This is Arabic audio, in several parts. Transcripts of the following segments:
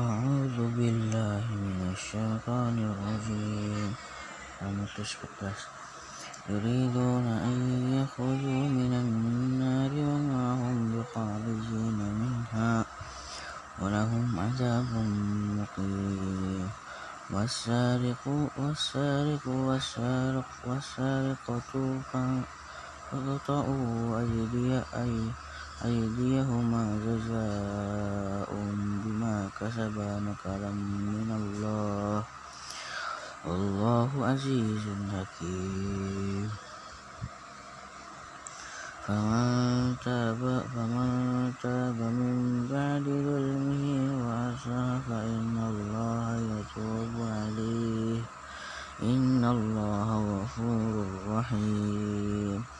أعوذ بالله من الشيطان الرجيم. يريدون أن يخرجوا من النار وما هم بخارجين منها. ولهم عذاب مقيم. والسارق والسارق والسارق والسارقة فاقطعوا أيدي أيديهما جزاء بما كسبا نكالا من الله. والله عزيز حكيم. فمن تاب فمن تاب من بعد ظلمه وأصلح فإن الله يتوب عليه. إن الله غفور رحيم.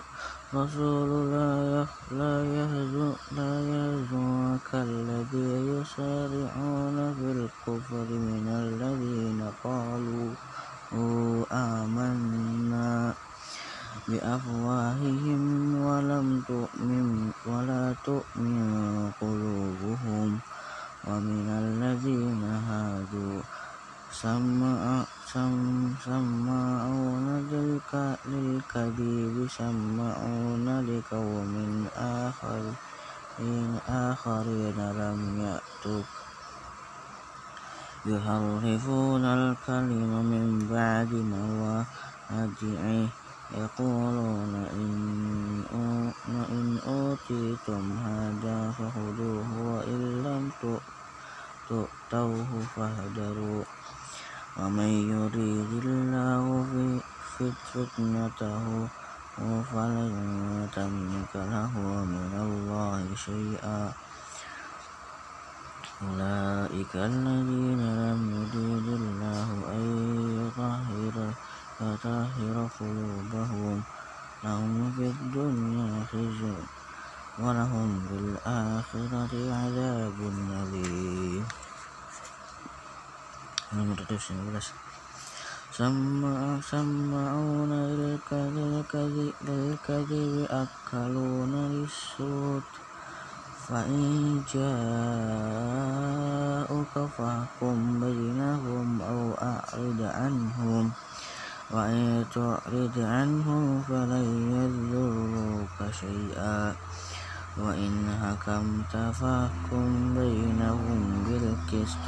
رسول لا لا يحزنك الذين يسارعون في الكفر من الذين قالوا آمنا بأفواههم ولم تؤمن ولا تؤمن قلوبهم ومن الذين هادوا سماعون للكذب سماعون لقوم آخرين لم يأتوك. يحرفون الكلم من بعد مواضعه يقولون إن أوتيتم هذا فخذوه وإن لم تؤتوه فاحذروا ومن يريد الله فتنته فلن تملك له من الله شيئا. أولئك الذين لم يريد الله أن يطهر يطهر قلوبهم. لهم في الدنيا خزي ولهم في الآخرة عذاب أليم. Nomor 19 سمعون للكذب أكلون للسوت فإن جاءوك فاحكم بينهم أو أعرض عنهم. وإن تعرض عنهم فلن يضروك شيئا. وإن حكمت فاحكم بينهم بالقسط.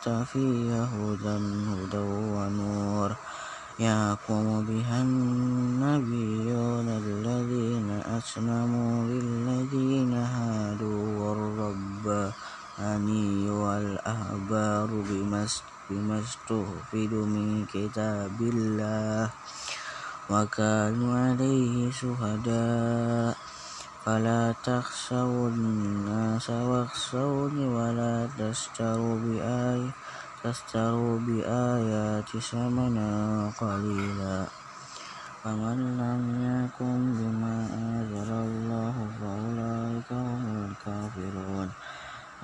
التوراة فيها هدى هدى ونور. يحكم بها النبيون الذين أسلموا للذين هادوا والرباني والأحبار بما استحفظوا من كتاب الله. وكانوا عليه شهداء. فلا تخشوا الناس واخشوني ولا تشتروا بآي تشتروا بآياتي ثمنا قليلا. فمن لم يكن بما أنزل الله فأولئك هم الكافرون.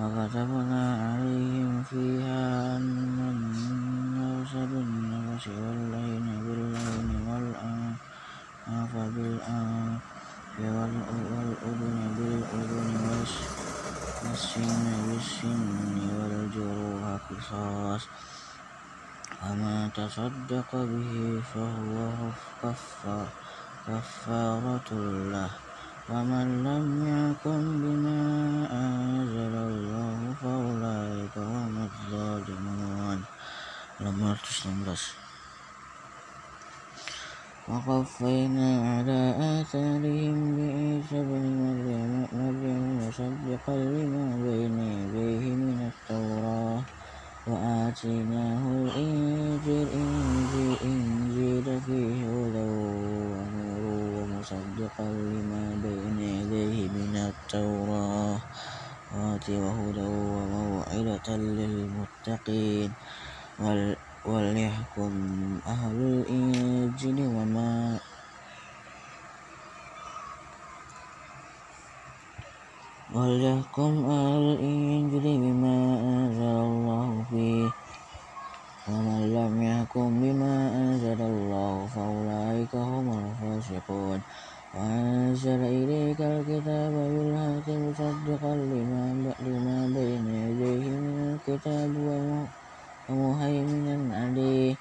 وكتبنا عليهم فيها أن النفس بالنفس والعين بالعين والأنف بالأنف والأذن بالأذن والسن بالسن والجروح قصاص. وما تصدق به فهو كفارة له. ومن لم يكن بما أنزل الله فأولئك هم الظالمون. 516 وقفينا على آثارهم بعيسى بن مريم مريم مصدقا لما بين يديه من التوراة. وآتيناه الإنجيل إنجيل, إنجيل فيه هدى ونور ومصدقا لما بين يديه من التوراة. وهدى وموعظة للمتقين. وليحكم أهل الإنجيل وما وليحكم أهل الإنجيل بما أنزل الله فيه ومن لم يحكم بما أنزل الله فأولئك هم الفاسقون وأنزل إليك الكتاب بالحق مصدقا لما بين يديه من الكتاب ومهيمنا عليه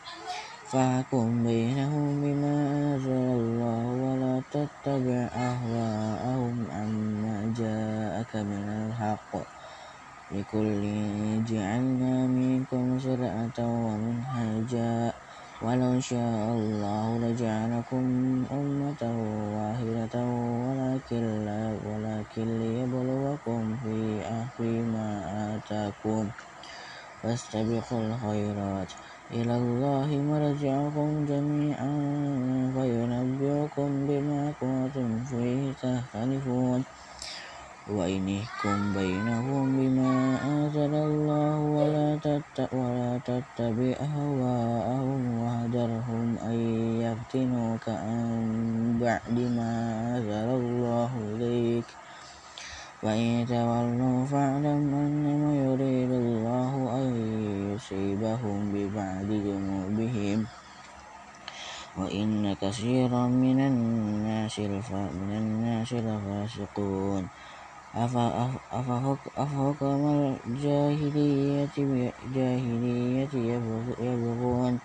فاحكم بينهم بما أنزل الله ولا تتبع أهواءهم عما جاءك من الحق لكل جعلنا منكم شرعة ومنهجا ولو شاء الله لجعلكم أمة واحدة ولكن ولكن ليبلوكم فيما آتاكم فاستبقوا الخيرات. إلى الله مرجعكم جميعا فينبئكم بما كنتم فيه تختلفون. وإن يحكم بينهم بما أنزل الله ولا ولا تتبع أهواءهم واهدرهم أن يفتنوك عن بعد ما أنزل الله إليك. فإن تولوا فاعلم أنما يريد الله أن يصيبهم ببعض ذنوبهم. وإن كثيرا من الناس من الناس لفاسقون. أفحكم الجاهلية جاهلية يبغون.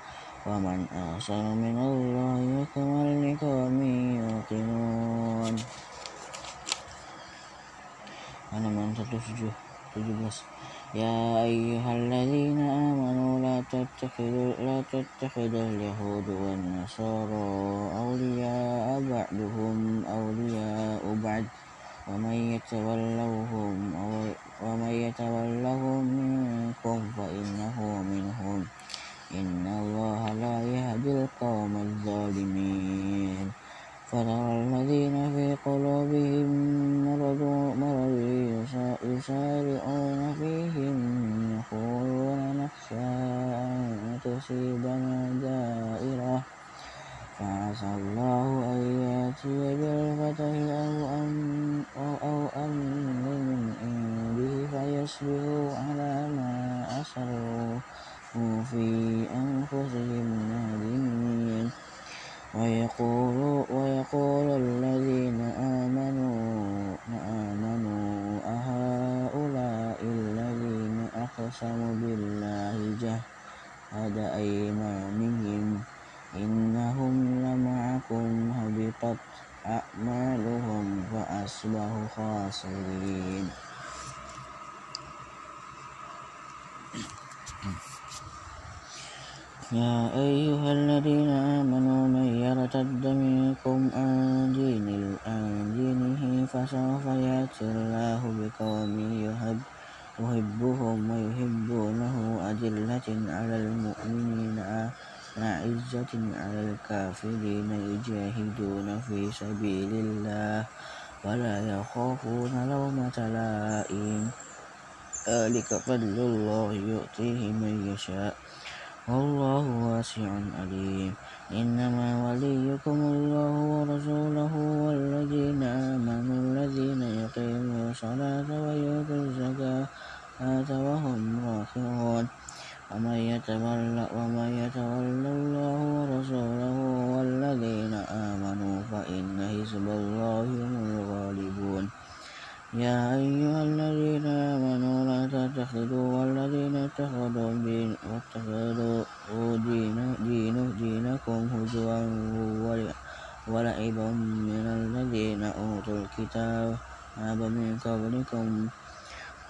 ومن أحسن من الله حكما لقوم يوقنون. Halaman 117 يا أيها الذين آمنوا لا تتخذوا لا تتخذوا اليهود والنصارى أولياء بعضهم أولياء بعد. ومن يتولوهم ومن يتولهم منكم فإنه منهم. إن الله لا يهدي القوم الظالمين. فترى الذين في قلوبهم مرض مرض يسارعون فيهم يقولون نخشى أن تصيبنا دائرة. فعسى الله أن يأتي بالفتح أو أمن أو أمن من عنده فيصبحوا على ما أسروا في أنفسهم نادمين ويقول, ويقول الذين آمنوا آمنوا أهؤلاء الذين أقسموا بالله جهد أيمانهم إنهم لمعكم هبطت أعمالهم فأصبحوا خاسرين. يا أيها الذين آمنوا من يرتد منكم عن دين عن دينه فسوف يأتي الله بقوم يحب يحبهم ويحبونه أذلة على المؤمنين أعزة على الكافرين يجاهدون في سبيل الله ولا يخافون لومة لائم. ذلك فضل الله يؤتيه من يشاء. والله واسع عليم. إنما وليكم الله ورسوله والذين آمنوا الذين يقيموا الصلاة ويؤتوا الزكاة وهم راكعون. ومن يتولى ومن يتولى الله ورسوله والذين آمنوا فإن حزب الله هم الغالبون. يا أيها الذين آمنوا لا تتخذوا والذين اتخذوا دين واتخذوا دين دين دينكم هزوا ولعبا من الذين أوتوا الكتاب من قبلكم.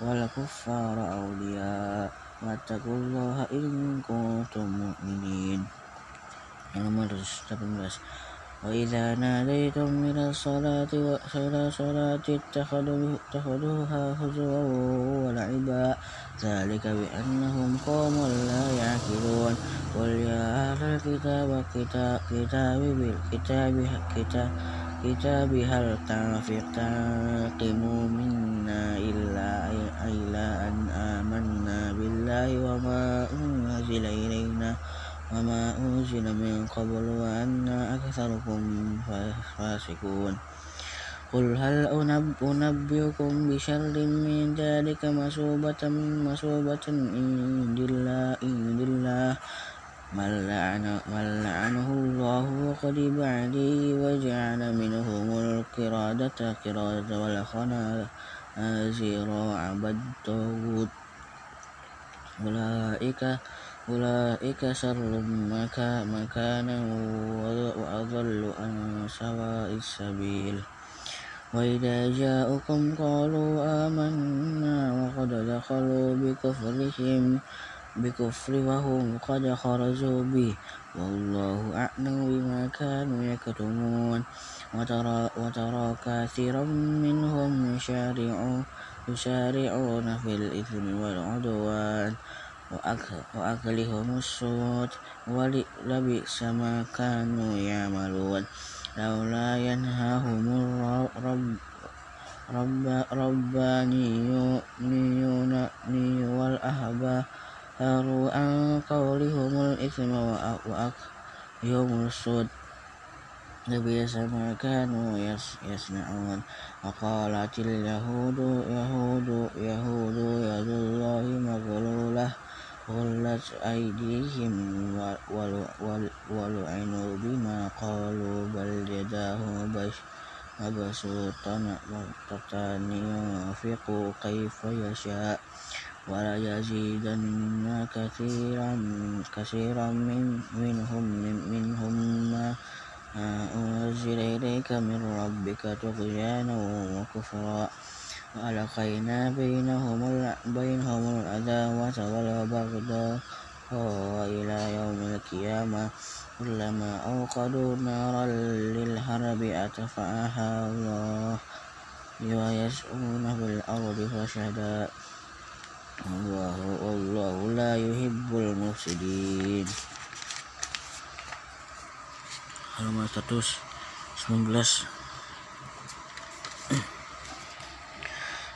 والكفار أولياء. واتقوا الله إن كنتم مؤمنين. nomor 18 وإذا ناديتم من الصلاة إلى الصلاة اتخذوها هزوا ولعبا. ذلك بأنهم قوم لا يعقلون. قل يا أهل الكتاب كتاب كتاب كتاب كتاب هل تنقموا منا إلا إلا أن آمنا بالله وما أنزل إلينا وما أنزل من قبل وأن أكثركم فاسقون. قل هل أنبئكم بشر من ذلك مصوبة مصوبة عند الله عند الله. من, لعن من لعنه الله وغضب عليه وجعل منهم القرادة قرادة والخنازير عبد الطاغوت أولئك أولئك شر مكانا وأضل عن سواء السبيل. وإذا جاءكم قالوا آمنا وقد دخلوا بكفرهم بكفر وهم قد خرجوا به. والله أعلم بما كانوا يكتمون. وترى, وترى كثيرا منهم يشارعون في الإثم والعدوان. وأكلهم السوت ولبئس ما كانوا يعملون. لولا ينهاهم الرب رب ربانيون والأحبار عن قولهم الإثم وأكلهم السوت لبئس ما كانوا يصنعون وقالت اليهود يهود يهود يد الله مغلولة. غلت أيديهم ولعنوا بما قالوا بل يداه مبسوطتان ينفق كيف يشاء. وليزيدن كثيرا كثيرا من منهم منهم ما أنزل إليك من ربك طغيانا وكفرا. وألقينا بينهم بينهم العداوة والبغضاء إلى يوم القيامة. كلما أوقدوا نارا للحرب أطفأها الله ويسعون في الأرض فسادا. الله والله لا يحب المفسدين. Halaman 119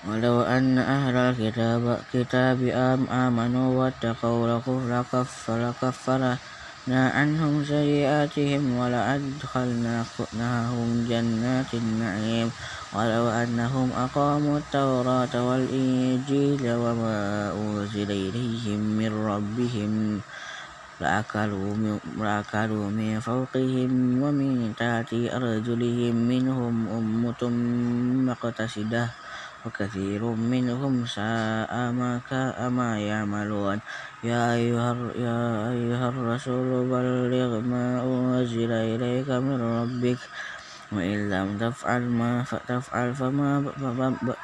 ولو أن أهل الكتاب كتاب آمنوا واتقوا لكفرنا عنهم سيئاتهم ولأدخلناهم جنات النعيم. ولو أنهم أقاموا التوراة والإنجيل وما أنزل إليهم من ربهم لأكلوا من فوقهم ومن تحت أرجلهم منهم أمة مقتصدة. وكثير منهم ساء ما يعملون. يا أيها, يا أيها الرسول بلغ ما أنزل إليك من ربك. وإن لم تفعل ما تفعل فما,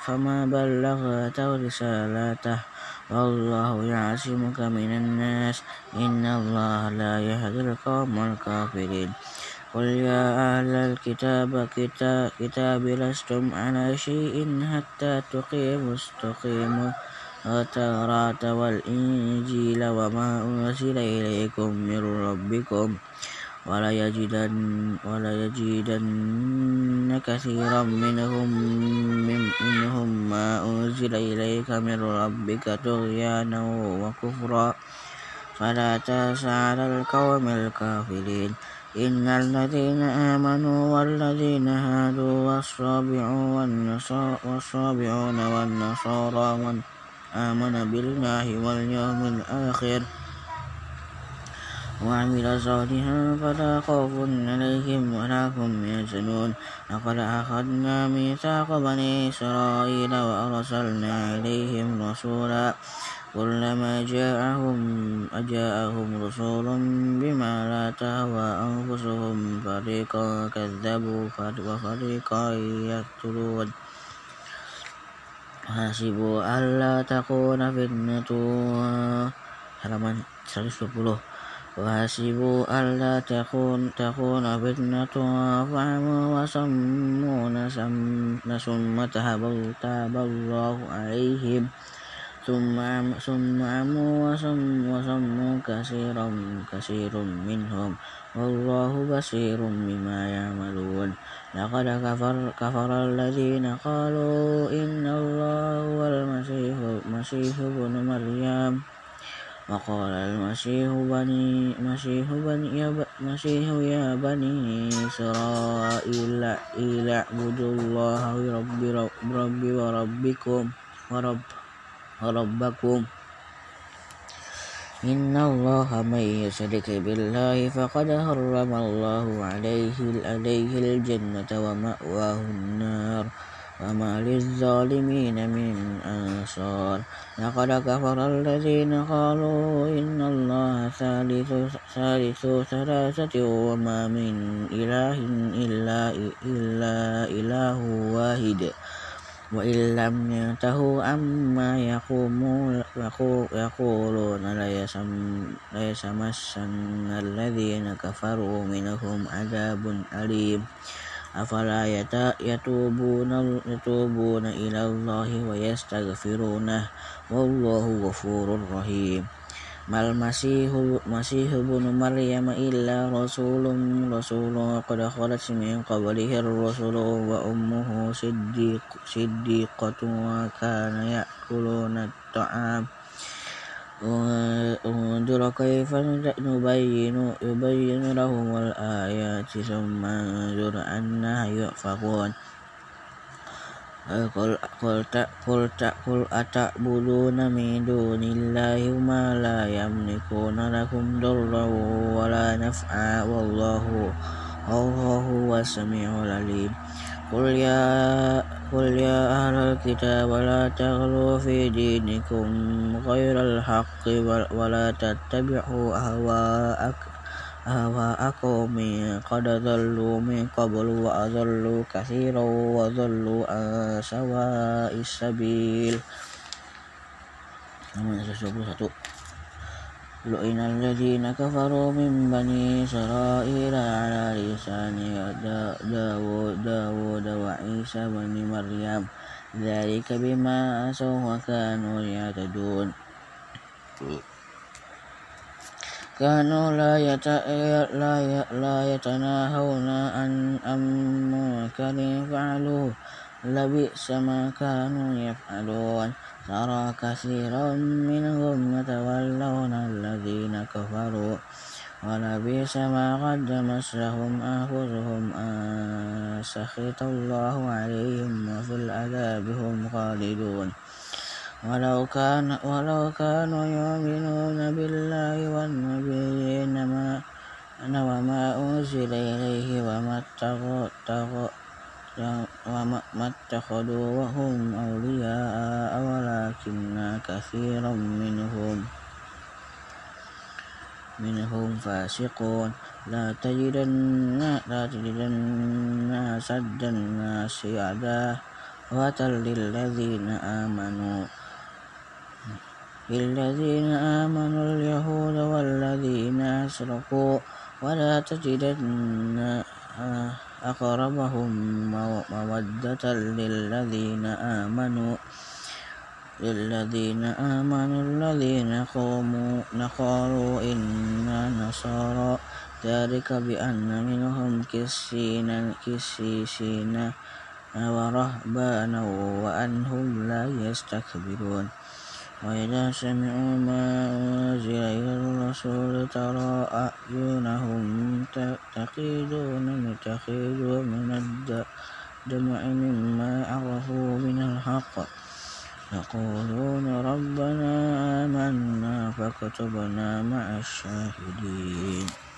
فما بلغت رسالته والله يعصمك من الناس. إن الله لا يهدي القوم الكافرين. قل يا أهل الكتاب كتاب لستم على شيء حتى تقيموا استقيموا. التوراة والإنجيل وما أنزل إليكم من ربكم. وليجدن, وليجدن كثيرا منهم منهم ما أنزل إليك من ربك طغيانا وكفرا. فلا تأس على القوم الكافرين. إن الذين آمنوا والذين هادوا والصابعون والنصارى من آمن بالله واليوم الآخر وعمل صالحا فلا خوف عليهم ولا هم يحزنون. لقد أخذنا ميثاق بني إسرائيل وأرسلنا إليهم رسولا كلما جاءهم أجاءهم رسول بما لا تهوى أنفسهم. فريقا كذبوا وفريقا يقتلون. حسبوا ألا تكون فتنة. halaman 120 وحسبوا ألا تكون تكون فتنة. فعموا وصموا ثم تاب الله عليهم. ثم عموا وصموا كثيرا كثير منهم. والله بصير بما يعملون. لقد كفر, كفر الذين قالوا إن الله هو المسيح ابن مريم. وقال المسيح بني مسيح بني مسيح يا بني إسرائيل اعبدوا الله ربي ربي وربكم ورب وربكم إن الله من يشرك بالله فقد حرم الله عليه عليه الجنة ومأواه النار. وما للظالمين من أنصار. لقد كفر الذين قالوا إن الله ثالث, ثالث ثلاثة وما من إله إلا, إلا إله واحد. وإن لم ينتهوا عما يقولون ليسمسن الذين كفروا منهم عذاب أليم. أفلا يتوبون, يتوبون إلى الله ويستغفرونه. والله غفور رحيم. ما المسيح مسيح ابن مريم إلا رسول رسول قد خلت من قبله الرسل وأمه صديق صديقة وكان يأكلون الطعام. انظر كيف نبين يبين لهم الآيات ثم انظر أنا يؤفكون. قل قل قل قل أتعبدون من دون الله ما لا يملكون لكم ضرا ولا نفعا والله هو هو السميع العليم. قل يا قل يا أهل الكتاب لا تغلوا في دينكم غير الحق ولا تتبعوا أهواء أهواء قوم قد ضلوا من قبل وأضلوا كثيرا وضلوا عن سواء السبيل. لئن الذين كفروا من بني إسرائيل على لسان داود وعيسى بن مريم. ذلك بما عصوا وكانوا يعتدون. كانوا لا, يت... لا, ي... لا يتناهون عن أم منكر فعلوه. لبئس ما كانوا يفعلون. ترى كثيرا منهم يتولون الذين كفروا. ولبئس ما قدمت لهم أنفسهم أن سخط الله عليهم وفي العذاب هم خالدون. ولو كان ولو كانوا يؤمنون بالله والنبيين ما وما أنزل إليه وما وما اتخذوا وهم أولياء ولكن كثيرا منهم منهم فاسقون. لا تجدن لا تجدن أشد الناس عداوة للذين آمنوا للذين آمنوا اليهود والذين أشركوا ولا تجدن أقربهم مودة للذين آمنوا للذين آمنوا الذين قالوا إنا نصارى. ذلك بأن منهم كسين كسيسين ورهبانا وأنهم لا يستكبرون. وإذا سمعوا ما أنزل إلى الرسول ترى أعينهم تخيل من الدمع مما عرفوا من الحق. يقولون ربنا آمنا فاكتبنا مع الشاهدين.